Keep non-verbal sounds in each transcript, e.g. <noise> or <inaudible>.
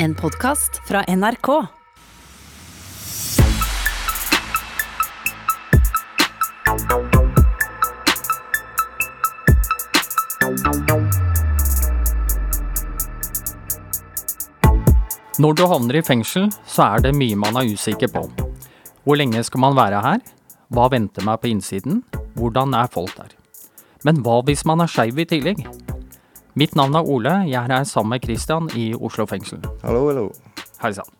En podkast fra NRK. Når du havner i fengsel, så er det mye man er usikker på. Hvor lenge skal man være her? Hva venter meg på innsiden? Hvordan er folk der? Men hva hvis man er skeiv i tillegg? Mitt navn er Ole, jeg er her sammen med Christian i Oslo fengsel. Hallo, hallo. Hei sann.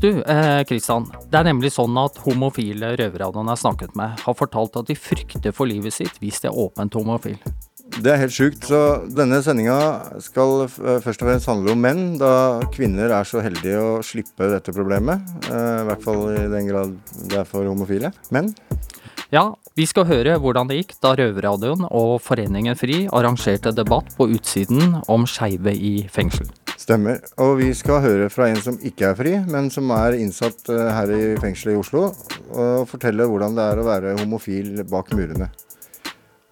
Du, eh, Christian. Det er nemlig sånn at homofile røvere han har snakket med, har fortalt at de frykter for livet sitt hvis de er åpent homofil. Det er helt sjukt. Så denne sendinga skal eh, først og fremst handle om menn, da kvinner er så heldige å slippe dette problemet. Eh, I hvert fall i den grad det er for homofile. Men Ja, vi skal høre hvordan det gikk da Røverradioen og Foreningen FRI arrangerte debatt på utsiden om skeive i fengsel. stemmer. Og vi skal høre fra en som ikke er fri, men som er innsatt eh, her i fengselet i Oslo, og fortelle hvordan det er å være homofil bak murene.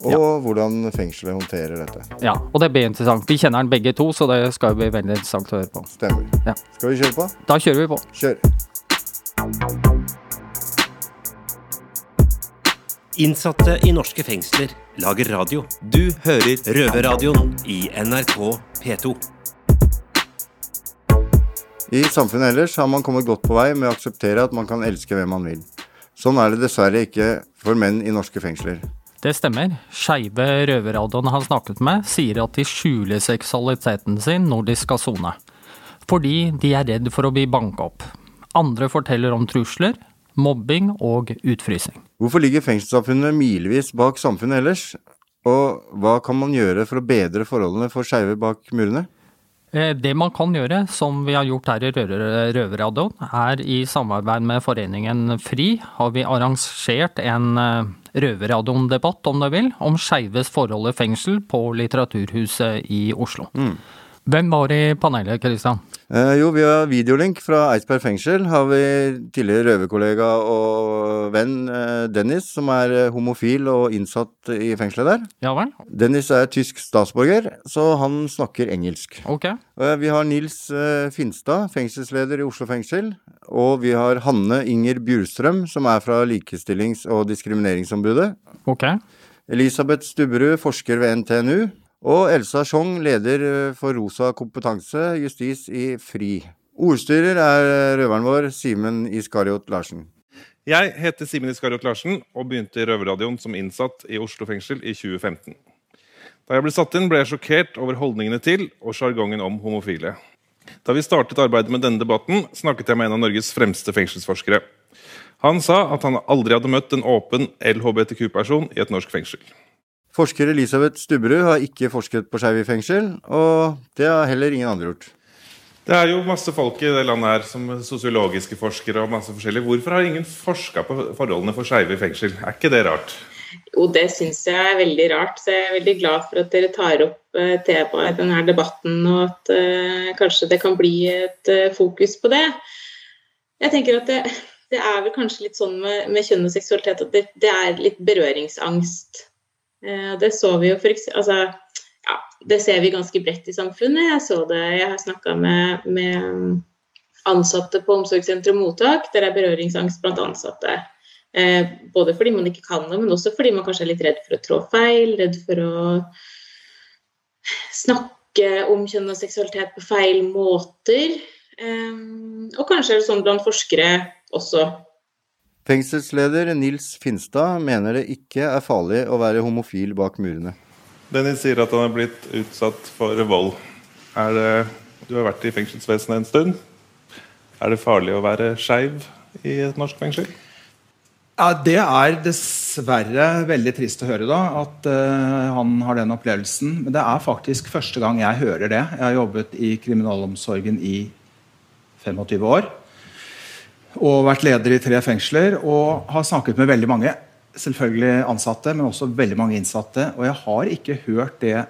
Og Ja. hvordan fengselet håndterer dette. Ja, og det blir interessant. Vi kjenner den begge to, så det skal bli veldig interessant å høre på. Stemmer. Ja. Skal vi kjøre på? Da kjører vi på. Kjør. Innsatte i norske fengsler lager radio. Du hører Røverradioen i NRK P2. I samfunnet ellers har man kommet godt på vei med å akseptere at man kan elske hvem man vil. Sånn er det dessverre ikke for menn i norske fengsler. Det stemmer. Skeive røverradioen har snakket med, sier at de skjuler seksualiteten sin når de skal sone. Fordi de er redd for å bli banka opp. Andre forteller om trusler, mobbing og utfrysing. Hvorfor ligger fengselssamfunnet milevis bak samfunnet ellers? Og hva kan man gjøre for å bedre forholdene for skeive bak murene? Eh, Det man kan gjøre, som vi har gjort her i Røver- Røverradioen, er i samarbeid med foreningen FRI, har vi arrangert en eh, Røverradioen-debatt, om du vil, om skeives forhold i fengsel på Litteraturhuset i Oslo. Hvem var i panelet, Kristian? Eh, jo, via videolink fra Eidsberg fengsel har vi tidligere røverkollega og venn eh, Dennis, som er eh, homofil og innsatt i fengselet der. Ja vel? Dennis er tysk statsborger, så han snakker engelsk. Ok. Eh, Vi har Nils eh, Finstad, fengselsleder i Oslo fengsel. Og vi har Hanne Inger Bjurstrøm, som er fra Likestillings- og diskrimineringsombudet. Ok. Elisabeth Stubberud, forsker ved NTNU. Og Elsa Schjong, leder eh, for Rosa kompetanse, justis i FRI. Ordstyrer er eh, røveren vår, Simen Iskariot Larsen. Jeg heter Simen Iskariot Larsen og begynte i Røverradioen som innsatt i Oslo fengsel i 2015. Da jeg ble satt inn, ble jeg sjokkert over holdningene til og sjargongen om homofile. Da vi startet arbeidet med denne debatten, snakket jeg med en av Norges fremste fengselsforskere. Han sa at han aldri hadde møtt en åpen LHBTQ-person i et norsk fengsel. Forsker Elisabeth Stubberud har ikke forsket på skeive i fengsel, og det har heller ingen andre gjort. Det er jo masse folk i det landet her som sosiologiske forskere og masse forskjellig. Hvorfor har ingen forska på forholdene for skeive i fengsel? Er ikke det rart? Jo, det syns jeg er veldig rart. Så jeg er veldig glad for at dere tar opp eh, temaet i denne debatten, og at uh, kanskje det kan bli et uh, fokus på det. Jeg tenker at det, det er vel kanskje litt sånn med, med kjønn og seksualitet at det, det er litt berøringsangst. Eh, det så vi jo for eksempel altså, ja, Det ser vi ganske bredt i samfunnet. Jeg så det, jeg har snakka med, med ansatte på omsorgssenter og mottak. Der er berøringsangst blant ansatte. Eh, både fordi man ikke kan det, men også fordi man kanskje er litt redd for å trå feil, redd for å snakke om kjønn og seksualitet på feil måter. Eh, og kanskje er det sånn blant forskere også. Fengselsleder Nils Finstad mener det ikke er farlig å være homofil bak murene. Dennis sier at han er blitt utsatt for vold. Er det, du har vært i fengselsvesenet en stund. Er det farlig å være skeiv i et norsk fengsel? Ja, Det er dessverre veldig trist å høre da, at uh, han har den opplevelsen. Men det er faktisk første gang jeg hører det. Jeg har jobbet i kriminalomsorgen i 25 år. Og vært leder i tre fengsler og har snakket med veldig mange. Selvfølgelig ansatte, men også veldig mange innsatte. Og jeg har ikke hørt det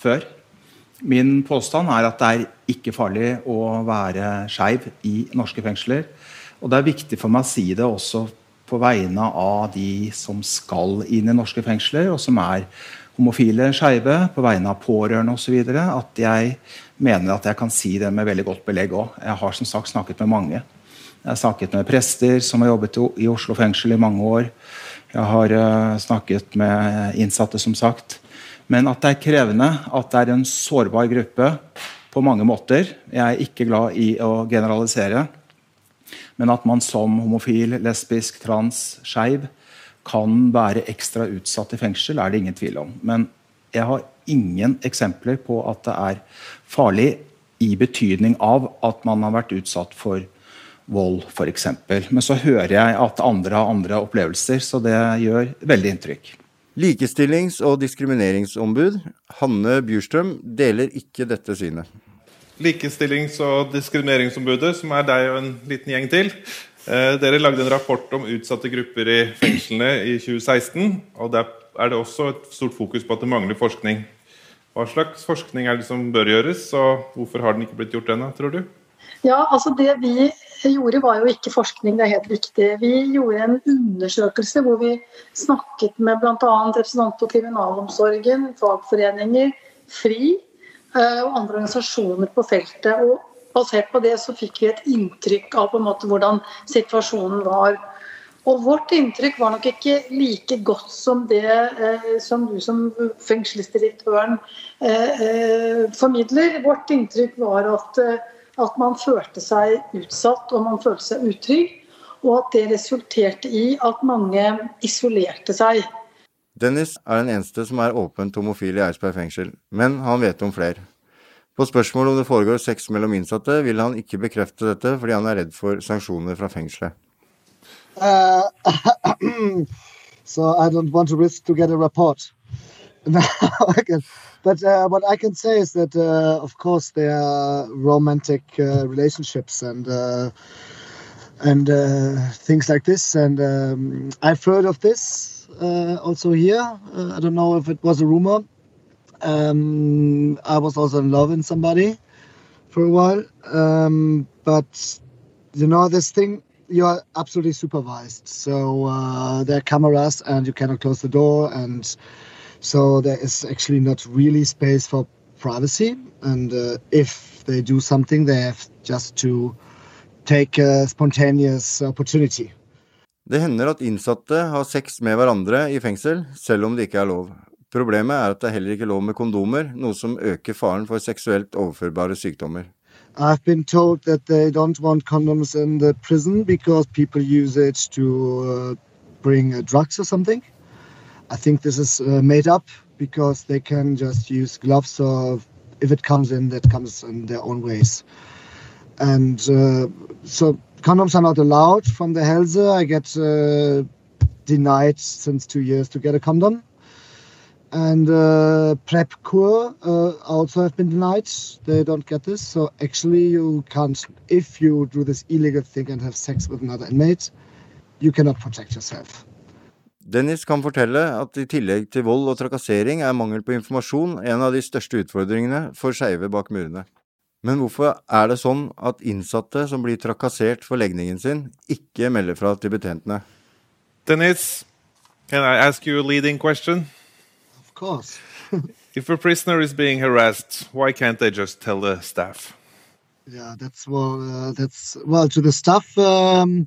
før. Min påstand er at det er ikke farlig å være skeiv i norske fengsler. Og det er viktig for meg å si det også på vegne av de som skal inn i norske fengsler, og som er homofile skeive på vegne av pårørende osv. at jeg mener at jeg kan si det med veldig godt belegg òg. Jeg har som sagt snakket med mange. Jeg har snakket med prester som har jobbet i Oslo fengsel i mange år. Jeg har uh, snakket med innsatte, som sagt. Men at det er krevende, at det er en sårbar gruppe på mange måter. Jeg er ikke glad i å generalisere. Men at man som homofil, lesbisk, trans, skeiv kan være ekstra utsatt i fengsel, er det ingen tvil om. Men jeg har ingen eksempler på at det er farlig i betydning av at man har vært utsatt for vold, f.eks. Men så hører jeg at andre har andre opplevelser, så det gjør veldig inntrykk. Likestillings- og diskrimineringsombud Hanne Bjurstrøm deler ikke dette synet. Likestillings- og diskrimineringsombudet, som er deg og en liten gjeng til, eh, dere lagde en rapport om utsatte grupper i fengslene i 2016. og Der er det også et stort fokus på at det mangler forskning. Hva slags forskning er det som bør gjøres, og hvorfor har den ikke blitt gjort ennå, tror du? Ja, altså Det vi gjorde, var jo ikke forskning, det er helt riktig. Vi gjorde en undersøkelse hvor vi snakket med bl.a. representanter for kriminalomsorgen, fagforeninger, FRI eh, og andre organisasjoner på feltet. og Basert på det så fikk vi et inntrykk av på en måte hvordan situasjonen var. Og Vårt inntrykk var nok ikke like godt som det eh, som du som fengselsdirektøren eh, eh, formidler. Vårt inntrykk var at eh, at man følte seg utsatt og man følte seg utrygg. Og at det resulterte i at mange isolerte seg. Dennis er den eneste som er åpent homofil i Eidsberg fengsel, men han vet om flere. På spørsmål om det foregår sex mellom innsatte, vil han ikke bekrefte dette fordi han er redd for sanksjoner fra fengselet. Uh, <clears throat> so I don't want to risk to get a report. <laughs> No, But uh, what I can say is that, uh, of course, there are romantic uh, relationships and uh, and uh, things like this. And um, I've heard of this uh, also here. I don't know if it was a rumor. Um, I was also in love with somebody for a while, um, but you know this thing you are absolutely supervised. So there are cameras, and you cannot close the door, and so there is actually not really space for privacy. And uh, if they do something, they have just to take a spontaneous opportunity. Det hender at innsatte har sex med hverandre i fengsel, selv om det ikke er lov. Problemet er at det er heller ikke er lov med kondomer, noe som øker faren for seksuelt overførbare sykdommer. I've been told that they don't want condoms in the prison because people use it to uh, bring uh, drugs or something. I think this is uh, made up because they can just use gloves or if it comes in, that comes in their own ways. And uh, so condoms are not allowed from the Helse. I get uh, denied since two years to get a condom. And uh, PrEP Cure uh, also have been denied. They don't get this. So actually, you can't, if you do this illegal thing and have sex with another inmate, you cannot protect yourself. Dennis kan fortelle at i tillegg til vold og trakassering er mangel på informasjon en av de største utfordringene for skeive bak murene. Men hvorfor er det sånn at innsatte som blir trakassert for legningen sin, ikke melder fra til betjentene? Dennis, can I ask you a leading question? Of course. <laughs> if a prisoner is being harassed, why can't they just tell the staff? Yeah, that's well. Uh, that's well to the staff. Um,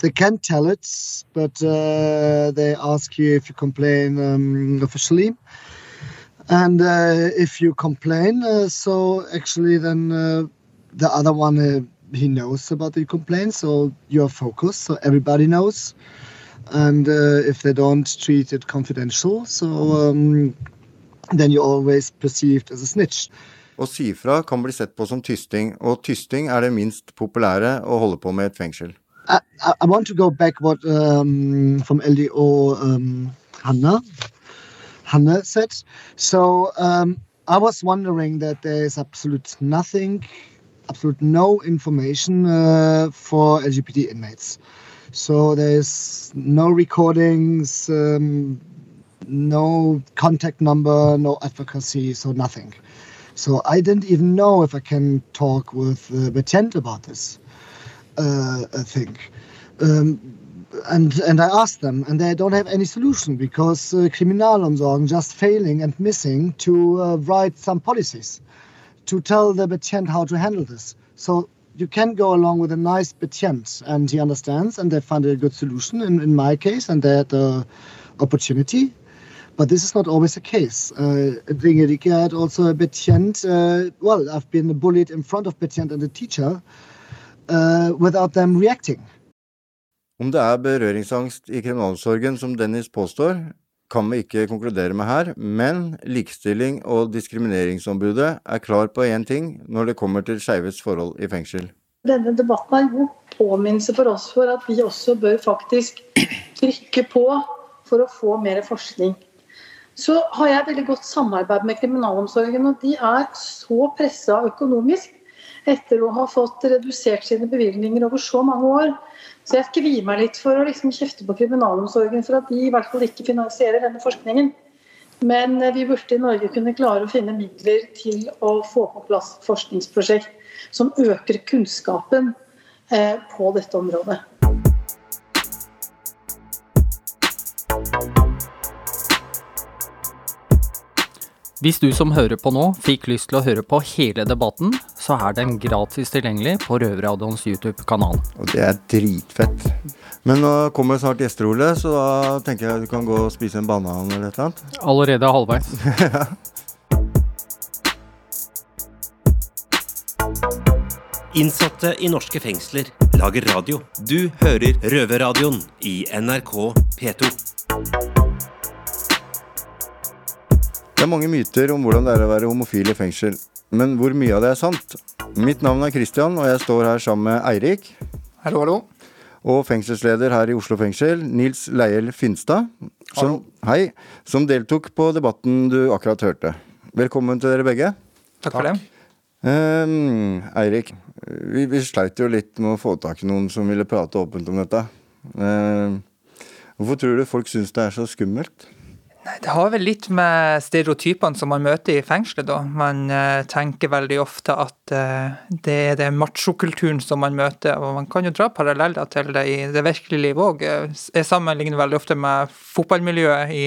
they can tell it, but uh, they ask you if you complain um, officially. And uh, if you complain, uh, so actually then uh, the other one uh, he knows about the complaint, so you're focused, so everybody knows. And uh, if they don't treat it confidential, so um, then you're always perceived as a snitch. Å si fra kan bli sett på som tysting, og tysting er det minst populære å holde på med et fengsel. I, I want to go back what um, from LDO um, Hannah Hannah said. So um, I was wondering that there is absolute nothing, absolute no information uh, for LGBT inmates. So there's no recordings, um, no contact number, no advocacy, so nothing. So I didn't even know if I can talk with uh, Betient about this uh, thing. Um, and and I asked them, and they don't have any solution because uh, Kriminalomsorgen just failing and missing to uh, write some policies to tell the patient how to handle this. So you can go along with a nice patient, and he understands, and they find a good solution. In, in my case, and they had the opportunity. But this is not always the case. Uh, had also a patient. Uh, well, I've been bullied in front of patient and the teacher uh, without them reacting. Om det er berøringsangst i kriminalomsorgen, som Dennis påstår, kan vi ikke konkludere med her, men Likestilling- og diskrimineringsombudet er klar på én ting når det kommer til skeives forhold i fengsel. Denne debatten er en god påminnelse for oss for at vi også bør faktisk trykke på for å få mer forskning. Så har jeg veldig godt samarbeid med kriminalomsorgen, og de er så pressa økonomisk etter å ha fått redusert sine bevilgninger over så mange år. Så jeg kvier meg litt for å liksom kjefte på kriminalomsorgen for at de i hvert fall ikke finansierer denne forskningen. Men eh, vi burde i Norge kunne klare å finne midler til å få på plass forskningsprosjekt som øker kunnskapen eh, på dette området. Hvis du som hører på nå fikk lyst til å høre på hele debatten, så er den gratis tilgjengelig på Røverradioens YouTube-kanal. Og det er dritfett. Men nå kommer snart gjester, Ole, så da tenker jeg du kan gå og spise en banan eller et eller annet. Allerede halvveis. <laughs> Innsatte i norske fengsler lager radio. Du hører Røverradioen i NRK P2. Det er mange myter om hvordan det er å være homofil i fengsel. Men hvor mye av det er sant? Mitt navn er Christian, og jeg står her sammen med Eirik. Hallo, hallo. Og fengselsleder her i Oslo fengsel, Nils Leiel Finstad. Som, hei. Som deltok på debatten du akkurat hørte. Velkommen til dere begge. Takk for det. Um, Eirik, vi, vi sleit jo litt med å få tak i noen som ville prate åpent om dette. Um, hvorfor tror du folk syns det er så skummelt? Nei, Det har vel litt med stereotypene som man møter i fengselet, da. Man eh, tenker veldig ofte at eh, det er den machokulturen som man møter, og man kan jo dra paralleller til det i det virkelige livet òg. Jeg sammenligner veldig ofte med fotballmiljøet i,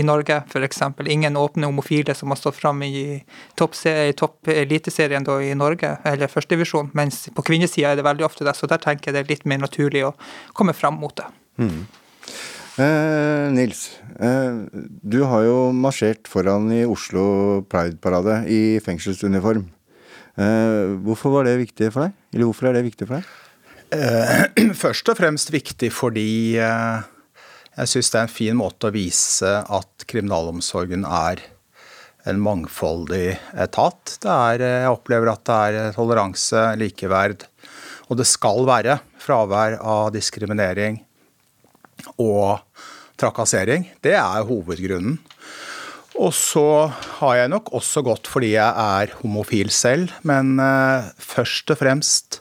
i Norge, f.eks. Ingen åpne homofile som har stått fram i topp top eliteserien i Norge, eller førstedivisjon, mens på kvinnesida er det veldig ofte det, så der tenker jeg det er litt mer naturlig å komme fram mot det. Mm. Eh, Nils, eh, du har jo marsjert foran i Oslo Pride-parade i fengselsuniform. Eh, hvorfor var det viktig for deg? Eller hvorfor er det viktig for deg? Eh, <clears throat> først og fremst viktig fordi eh, jeg syns det er en fin måte å vise at kriminalomsorgen er en mangfoldig etat. Er, eh, jeg opplever at det er toleranse, likeverd, og det skal være fravær av diskriminering og trakassering. Det er hovedgrunnen. Og så har jeg nok også gått fordi jeg er homofil selv, men uh, først og fremst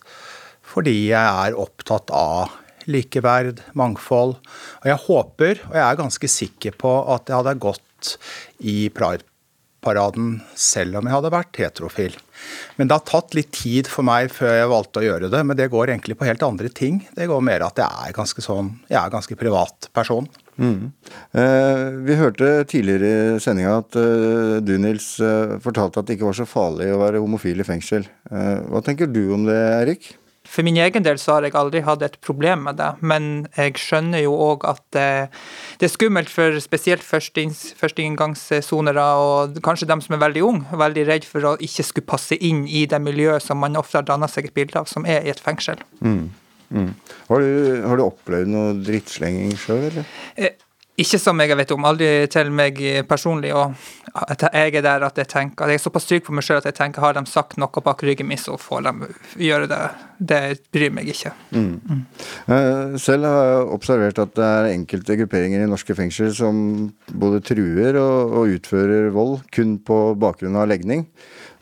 fordi jeg er opptatt av likeverd, mangfold. Og jeg håper, og jeg er ganske sikker på, at jeg hadde gått i Pride-paraden selv om jeg hadde vært heterofil. Men det har tatt litt tid for meg før jeg valgte å gjøre det. Men det går egentlig på helt andre ting. Det går mer at jeg er ganske sånn, jeg er ganske privat person. Mm. Eh, vi hørte tidligere i sendinga at eh, du, Nils, eh, fortalte at det ikke var så farlig å være homofil i fengsel. Eh, hva tenker du om det, Erik? For min egen del så har jeg aldri hatt et problem med det, men jeg skjønner jo òg at det, det, er skummelt for spesielt førsteinngangssonere, og kanskje dem som er veldig unge, veldig redd for å ikke skulle passe inn i det miljøet som man ofte har dannet seg et bilde av, som er i et fengsel. Mm. Mm. Har, du, har, du, opplevd noe drittslenging sjøl, eller? Eh, ikke som jeg vet om, aldri til meg personlig. og Jeg er der at jeg tenker, at jeg er såpass trygg på meg sjøl at jeg tenker har de sagt noe bak ryggen min, så får de gjøre det. Det bryr meg ikke. Mm. Mm. Eh, selv har jeg observert at det er enkelte grupperinger i norske fengsel som både truer og, og utfører vold kun på bakgrunn av legning.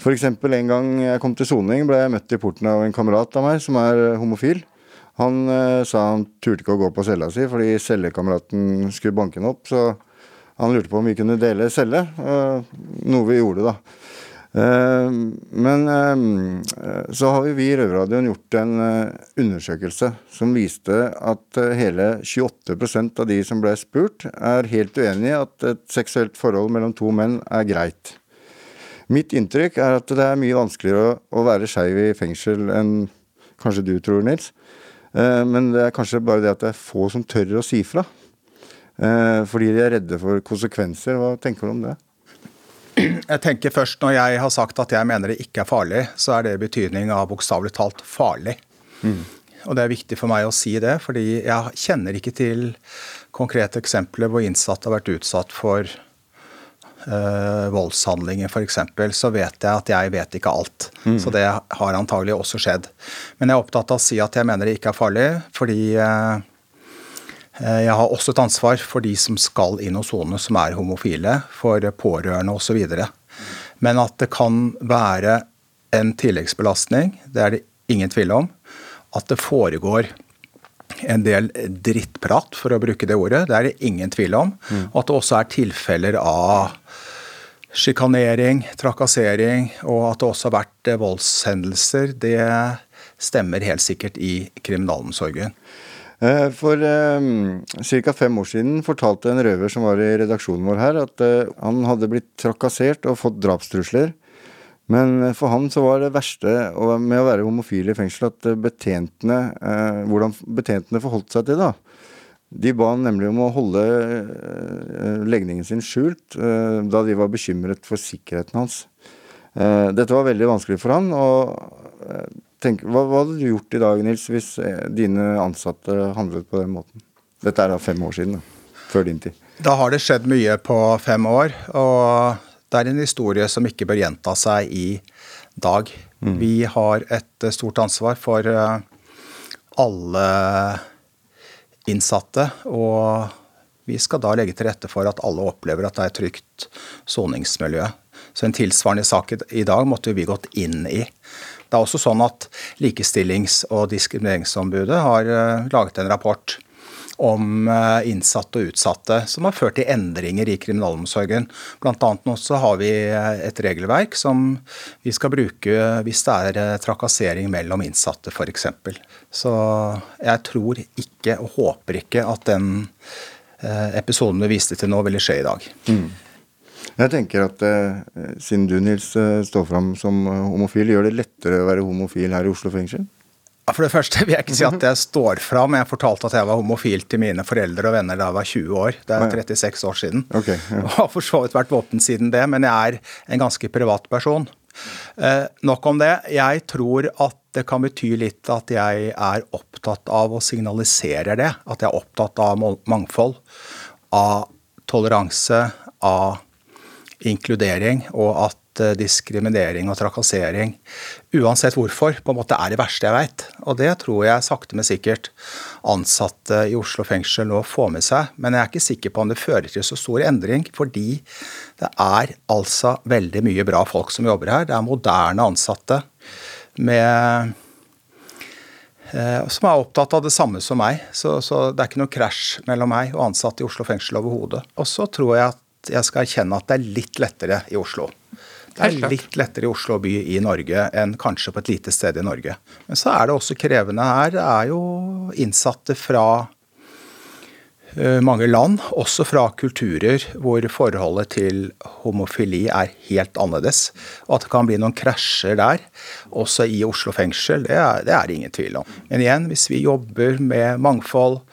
F.eks. en gang jeg kom til soning, ble jeg møtt i porten av en kamerat av meg som er homofil. Han eh, sa han turte ikke å gå på cella si fordi cellekameraten skulle banke han opp. Så han lurte på om vi kunne dele celle, eh, noe vi gjorde, da. Eh, men eh, så har vi i Røverradioen gjort en eh, undersøkelse som viste at hele 28% av de som ble spurt, er helt uenig i at et seksuelt forhold mellom to menn er greit. Mitt inntrykk er at det er mye vanskeligere å være skeiv i fengsel enn kanskje du tror, Nils. Men det er kanskje bare det at det er få som tør å si fra. Fordi de er redde for konsekvenser. Hva tenker du om det? Jeg tenker først Når jeg har sagt at jeg mener det ikke er farlig, så er det i betydning av bokstavelig talt farlig. Mm. Og det er viktig for meg å si det, fordi jeg kjenner ikke til konkrete eksempler hvor innsatte har vært utsatt for uh, voldshandlinger f.eks. Så vet jeg at jeg vet ikke alt. Mm. Så det har antagelig også skjedd. Men jeg er opptatt av å si at jeg mener det ikke er farlig, fordi uh, Eh, jeg har også et ansvar for de som skal inn og sone, som er homofile, for pårørende osv. Men at det kan være en tilleggsbelastning, det er det ingen tvil om. At det foregår en del drittprat, for å bruke det ordet, det er det ingen tvil om. Mm. Og at det også er tilfeller av sjikanering, trakassering, og at det også har vært voldshendelser, det stemmer helt sikkert i kriminalomsorgen. Eh, for um, ca. fem år siden fortalte en røver som var i redaksjonen vår her, at uh, han hadde blitt trakassert og fått drapstrusler. Men for han så var det verste med å være homofil i fengsel at betjentene Hvordan betjentene forholdt seg til det. da. De ba han nemlig om å holde legningen sin skjult, da de var bekymret for sikkerheten hans. Dette var veldig vanskelig for han, og tenk, hva, hva, hadde du gjort i dag, Nils, hvis eh, dine ansatte handlet på den måten? Dette er da fem år siden, da, før din tid. Da har det skjedd mye på fem år, og det er en historie som ikke bør gjenta seg i dag. Mm. Vi har et eh, stort ansvar for eh, alle innsatte, og vi skal da legge til rette for at alle opplever at det er et trygt soningsmiljø. Så en tilsvarende sak i dag måtte vi gått inn i. Det er også sånn at Likestillings- og diskrimineringsombudet har eh, laget en rapport om eh, innsatte og utsatte, som har ført til endringer i kriminalomsorgen. Blant annet nå så har vi eh, et regelverk som vi skal bruke hvis det er trakassering mellom innsatte f.eks. Så jeg tror ikke og håper ikke at den episoden du viste til nå, ville skje i dag. Mm. Jeg tenker at eh, siden du, Nils, eh, står fram som eh, homofil, gjør det lettere å være homofil her i Oslo fengsel? For det første vil jeg ikke si at jeg står fram. Jeg fortalte at jeg var homofil til mine foreldre og venner da jeg var 20 år. Det er 36 år siden. Okay, ja. <laughs> Og har for så vidt vært våpen siden det, men jeg er en ganske privat person. Eh, nok om det. Jeg tror at det kan bety litt at jeg er opptatt av å signalisere det. At jeg er opptatt av mangfold, av toleranse, av inkludering, og at eh, diskriminering og trakassering, uansett hvorfor, på en måte er det verste jeg veit. Og det tror jeg sakte, men sikkert ansatte i Oslo fengsel nå får med seg. Men jeg er ikke sikker på om det fører til så stor endring, fordi det er altså veldig mye bra folk som jobber her. Det er moderne ansatte med eh, som er opptatt av det samme som meg. Så, så, det er ikke noe krasj mellom meg og ansatte i Oslo fengsel overhodet. Og så tror jeg at jeg skal erkjenne at det er litt lettere i Oslo. Det er litt lettere i Oslo by i Norge enn kanskje på et lite sted i Norge. Men så er det også krevende her. Det er jo innsatte fra eh, mange land, også fra kulturer hvor forholdet til homofili er helt annerledes. Og at det kan bli noen krasjer der, også i Oslo fengsel, det er det er ingen tvil om. Men igjen, hvis vi jobber med mangfold,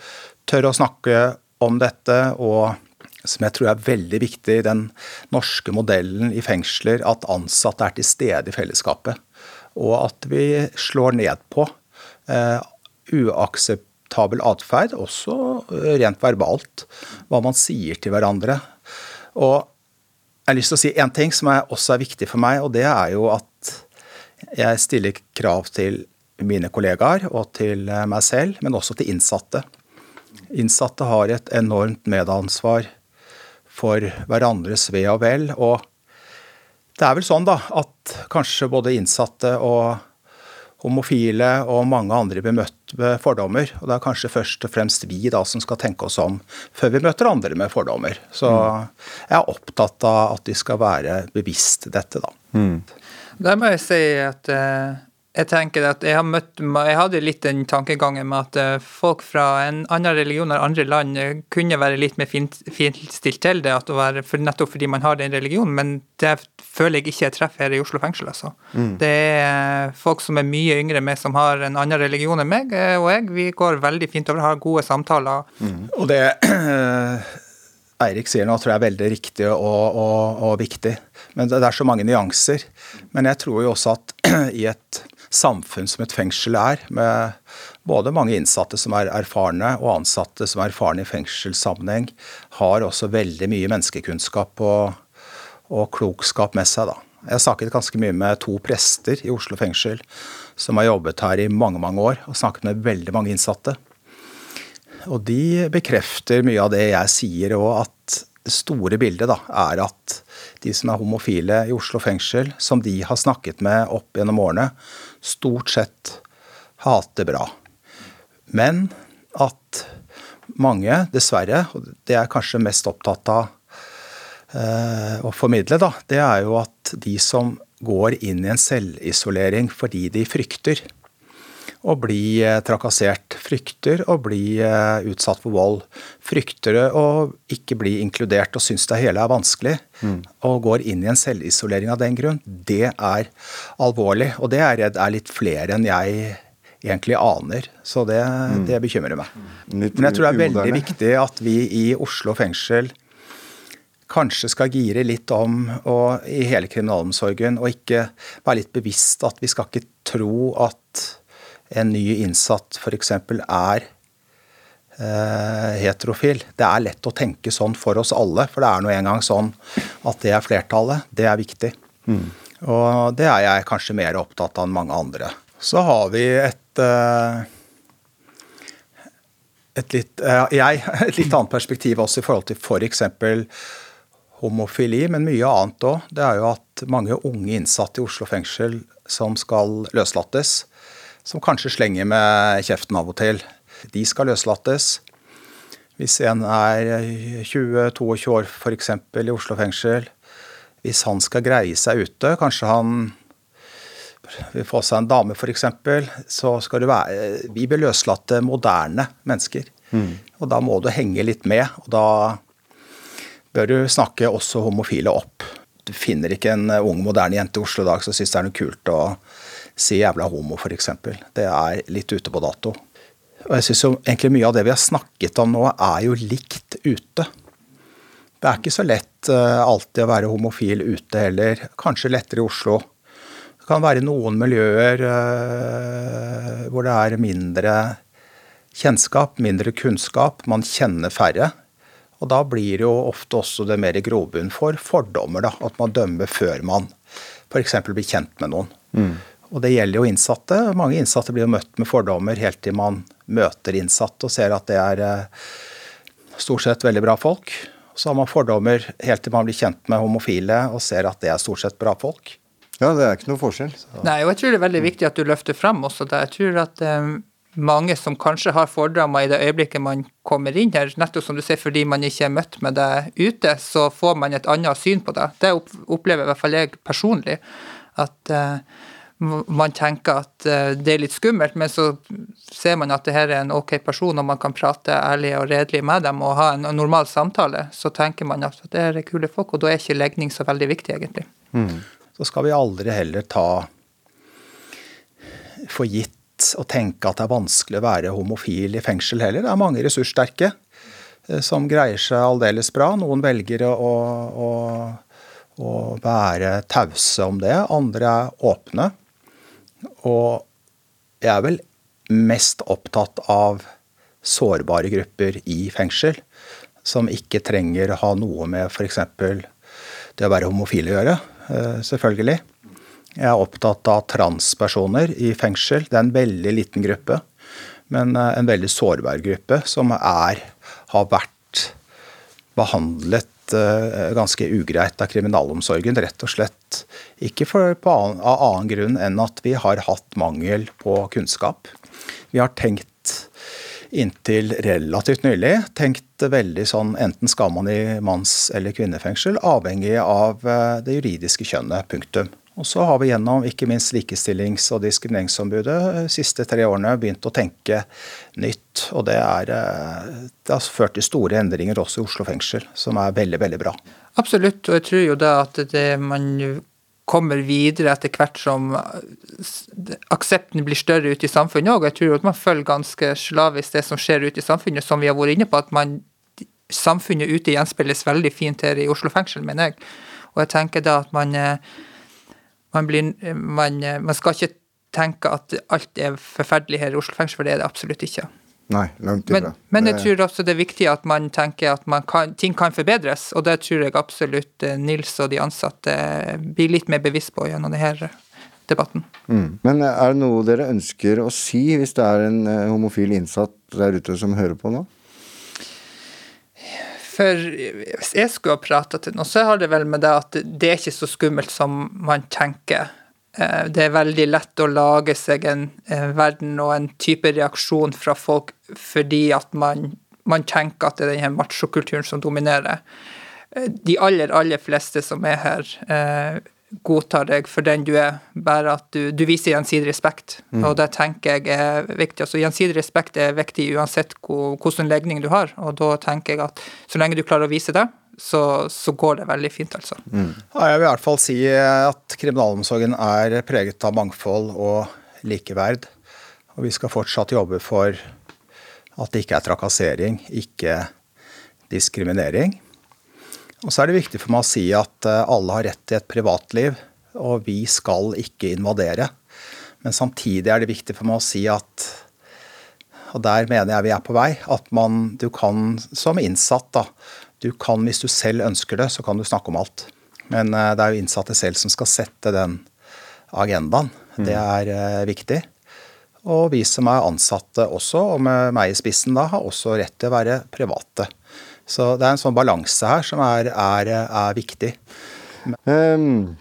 tør å snakke om dette og som jeg tror er veldig viktig i den norske modellen i fengsler, at ansatte er til stede i fellesskapet. Og at vi slår ned på eh, uakseptabel atferd, også eh, rent verbalt. Hva man sier til hverandre. Og jeg har lyst til å si én ting som er, også er viktig for meg, og det er jo at jeg stiller krav til mine kollegaer og til eh, meg selv, men også til innsatte. Innsatte har et enormt medansvar for hverandres ve og vel. Og det er vel sånn da, at kanskje både innsatte og homofile og mange andre blir møtt med fordommer. Og det er kanskje først og fremst vi da som skal tenke oss om før vi møter andre med fordommer. Så jeg er opptatt av at de skal være bevisst dette, da. Mm. Der må jeg si at uh, jeg tenker at jeg, har møtt, jeg hadde litt den tankegangen med at uh, folk fra en annen religion eller andre land uh, kunne være litt mer finstilt til det, være, for nettopp fordi man har den religionen, men det føler jeg ikke jeg treffer her i Oslo fengsel. altså. Mm. Det er folk som er mye yngre enn meg, som har en annen religion enn meg og jeg. Vi går veldig fint over, har gode samtaler. Mm. Og det <clears throat> Eirik sier nå, tror jeg er veldig riktig og, og, og, viktig. Men det, er så mange nyanser. Men jeg tror jo også at <clears throat> i et samfunn som et fengsel er, med både mange innsatte som er erfarne, og ansatte som er erfarne i fengselssammenheng, har også veldig mye menneskekunnskap og, og klokskap med seg. da. Jeg har snakket ganske mye med to prester i Oslo fengsel som har jobbet her i mange mange år, og snakket med veldig mange innsatte. Og de bekrefter mye av det jeg sier og at det store bildet da, er at de som er homofile i Oslo fengsel, som de har snakket med opp gjennom årene, stort sett hater bra. Men at mange, dessverre, og det er kanskje mest opptatt av eh, å formidle, da, det er jo at de som går inn i en selvisolering fordi de frykter, å bli eh, trakassert. Frykter å bli eh, utsatt for vold. Frykter å ikke bli inkludert og syns det hele er vanskelig. Mm. Og går inn i en selvisolering av den grunn. Det er alvorlig. Og det er jeg redd er litt flere enn jeg egentlig aner. Så det, mm. det bekymrer meg. Men jeg tror det er veldig viktig at vi i Oslo fengsel kanskje skal gire litt om og, i hele kriminalomsorgen, og ikke være litt bevisst at vi skal ikke tro at en ny innsatt f.eks. er eh, heterofil. Det er lett å tenke sånn for oss alle, for det er nå engang sånn at det er flertallet. Det er viktig. Mm. Og det er jeg kanskje mer opptatt av enn mange andre. Så har vi et eh, et litt, eh, jeg, <laughs> et litt annet perspektiv også i forhold til f.eks. For homofili, men mye annet òg. Det er jo at mange unge innsatte i Oslo fengsel som skal løslates, som kanskje slenger med kjeften av og til. De skal løslates. Hvis en er 20-22 år f.eks. i Oslo fengsel, hvis han skal greie seg ute, kanskje han vil få seg en dame f.eks., så skal du være Vi vil løslate moderne mennesker. Mm. Og da må du henge litt med, og da bør du snakke også homofile opp. Du finner ikke en ung, moderne jente i Oslo i dag som syns det er noe kult å si jævla homo, f.eks. Det er litt ute på dato. Og jeg syns egentlig mye av det vi har snakket om nå, er jo likt ute. Det er ikke så lett uh, alltid å være homofil ute heller. Kanskje lettere i Oslo. Det kan være noen miljøer uh, hvor det er mindre kjennskap, mindre kunnskap. Man kjenner færre. Og da blir det jo ofte også det mer grobunn for fordommer. da, At man dømmer før man f.eks. blir kjent med noen. Mm. Og det gjelder jo innsatte. Mange innsatte blir jo møtt med fordommer helt til man møter innsatte og ser at det er eh, stort sett veldig bra folk. Så har man fordommer helt til man blir kjent med homofile og ser at det er stort sett bra folk. Ja, det er ikke noe forskjell. Så. Nei, og jeg tror det er veldig viktig at du løfter frem også det. Jeg tror at um, mange som kanskje har fordommer i det øyeblikket man kommer inn her, nettopp som du sier, fordi man ikke er møtt med det ute, så får man et annet syn på det. Det opplever i hvert fall jeg personlig. At uh, man tenker at eh, det er litt skummelt, men så ser man at det her er en ok person, og man kan prate ærlig og redelig med dem og ha en normal samtale, så tenker man at det er kule folk, og da er ikke legning så veldig viktig, egentlig. Mm. Så skal vi aldri heller ta for gitt å tenke at det er vanskelig å være homofil i fengsel heller. Det er mange ressurssterke eh, som greier seg aldeles bra. Noen velger å, å, å være tause om det, andre er åpne. Og jeg er vel mest opptatt av sårbare grupper i fengsel, som ikke trenger å ha noe med f.eks. det å være homofil å gjøre, eh, selvfølgelig. Jeg er opptatt av transpersoner i fengsel. Det er en veldig liten gruppe, men eh, en veldig sårbar gruppe som er, har vært behandlet uh, ganske ugreit av kriminalomsorgen. Rett og slett ikke for, annen, av annen grunn enn at vi har hatt mangel på kunnskap. Vi har tenkt inntil relativt nylig tenkt veldig sånn enten skal man i manns- eller kvinnefengsel, avhengig av uh, det juridiske kjønnet. Punktum. Og så har vi gjennom ikke minst Likestillings- og diskrimineringsombudet de siste tre årene begynt å tenke nytt. Og det, er, det har ført til store endringer også i Oslo fengsel, som er veldig, veldig bra. Absolutt, og jeg tror jo da at det man kommer videre etter hvert som aksepten blir større ute i samfunnet òg. Jeg tror at man følger ganske slavisk det som skjer ute i samfunnet, som vi har vært inne på. at man, Samfunnet ute gjenspeiles veldig fint her i Oslo fengsel, mener jeg. Og jeg tenker da at man, man, blir, man, man skal ikke tenke at alt er forferdelig her i Oslo fengsel, for det er det absolutt ikke. Nei, langt ifra. Men, men jeg tror også det er viktig at man tenker at man kan, ting kan forbedres, og det tror jeg absolutt Nils og de ansatte blir litt mer bevisst på gjennom denne debatten. Mm. Men er det noe dere ønsker å si hvis det er en homofil innsatt der ute som hører på nå? For hvis jeg skulle ha prata til noen, så har det vel med det at det er ikke så skummelt som man tenker. Det er veldig lett å lage seg en, verden og en type reaksjon fra folk fordi at man, man tenker at det er denne machokulturen som dominerer. De aller, aller fleste som er her, godtar deg for den du er, bare at du, du viser gjensidig respekt. Mm. Og det tenker jeg er viktig. Altså Gjensidig respekt er viktig uansett hvilken legning du har. Og da tenker jeg at så lenge du klarer å vise det, så, så, går det veldig fint, altså. Mm. Ja, jeg vil i hvert fall si at kriminalomsorgen er preget av mangfold og likeverd. Og vi skal fortsatt jobbe for at det ikke er trakassering, ikke diskriminering. Og så er det viktig for meg å si at alle har rett til et privatliv, og vi skal ikke invadere. Men samtidig er det viktig for meg å si at og der mener jeg vi er på vei, at man, du kan som innsatt da, du kan, Hvis du selv ønsker det, så kan du snakke om alt. Men det er jo innsatte selv som skal sette den agendaen. Mm. Det er uh, viktig. Og vi som er ansatte også, og med meg i spissen da, har også rett til å være private. Så det er en sånn balanse her som er, er, er viktig. Um,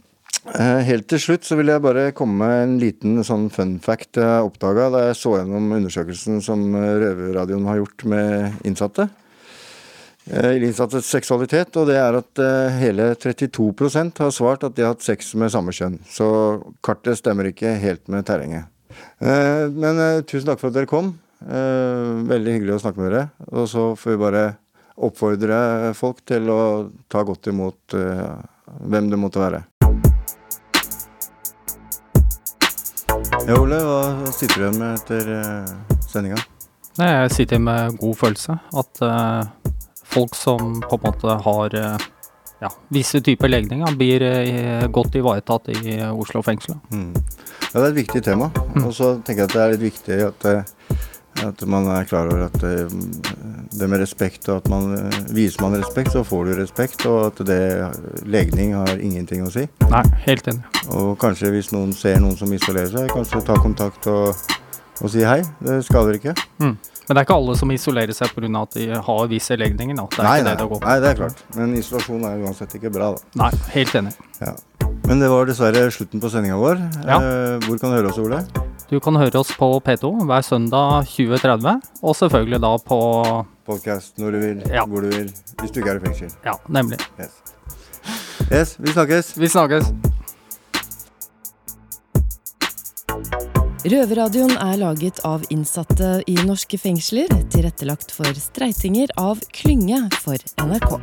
helt til slutt så vil jeg bare komme med en liten sånn fun fact jeg oppdaga da jeg så gjennom undersøkelsen som Røverradioen har gjort med innsatte i innsattes seksualitet, og det er at hele 32% har svart at de har hatt sex med samme kjønn. Så kartet stemmer ikke helt med terrenget. Men tusen takk for at dere kom. Veldig hyggelig å snakke med dere. Og så får vi bare oppfordre folk til å ta godt imot hvem det måtte være. Ja, Ole, hva sitter du igjen med etter sendinga? Jeg sitter med god følelse. At folk som på en måte har ja, visse typer legninger, blir godt ivaretatt i Oslo fengsel. Mm. Ja, det er et viktig tema. Mm. Og så tenker jeg at det er litt viktig at, at man er klar over at det med respekt, og at man viser man respekt, så får du respekt. Og at det legning har ingenting å si. Nei, helt enig. Og kanskje hvis noen ser noen som isolerer seg, kanskje ta kontakt og, og si hei. Det skader ikke. Mm. Men det er ikke alle som isolerer seg pga. at de har visse legninger. Da. Det er nei, ikke nei, det det går på. nei, det er klart. Men isolasjon er uansett ikke bra, da. Nei, helt enig. Ja. Men det var dessverre slutten på sendinga vår. Ja. Eh, hvor kan du høre oss, Ole? Du kan høre oss på P2 hver søndag 20.30, og selvfølgelig da på Podkast når du vil, Ja. hvor du vil. Hvis du ikke er i fengsel. Ja, nemlig. Yes. yes, vi snakkes. Vi snakkes. Røverradioen er laget av innsatte i norske fengsler, tilrettelagt for streitinger av Klynge for NRK.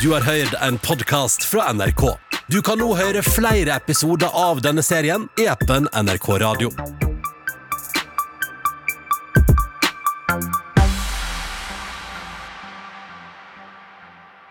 Du har hørt en podkast fra NRK. Du kan nå høre flere episoder av denne serien i appen NRK Radio.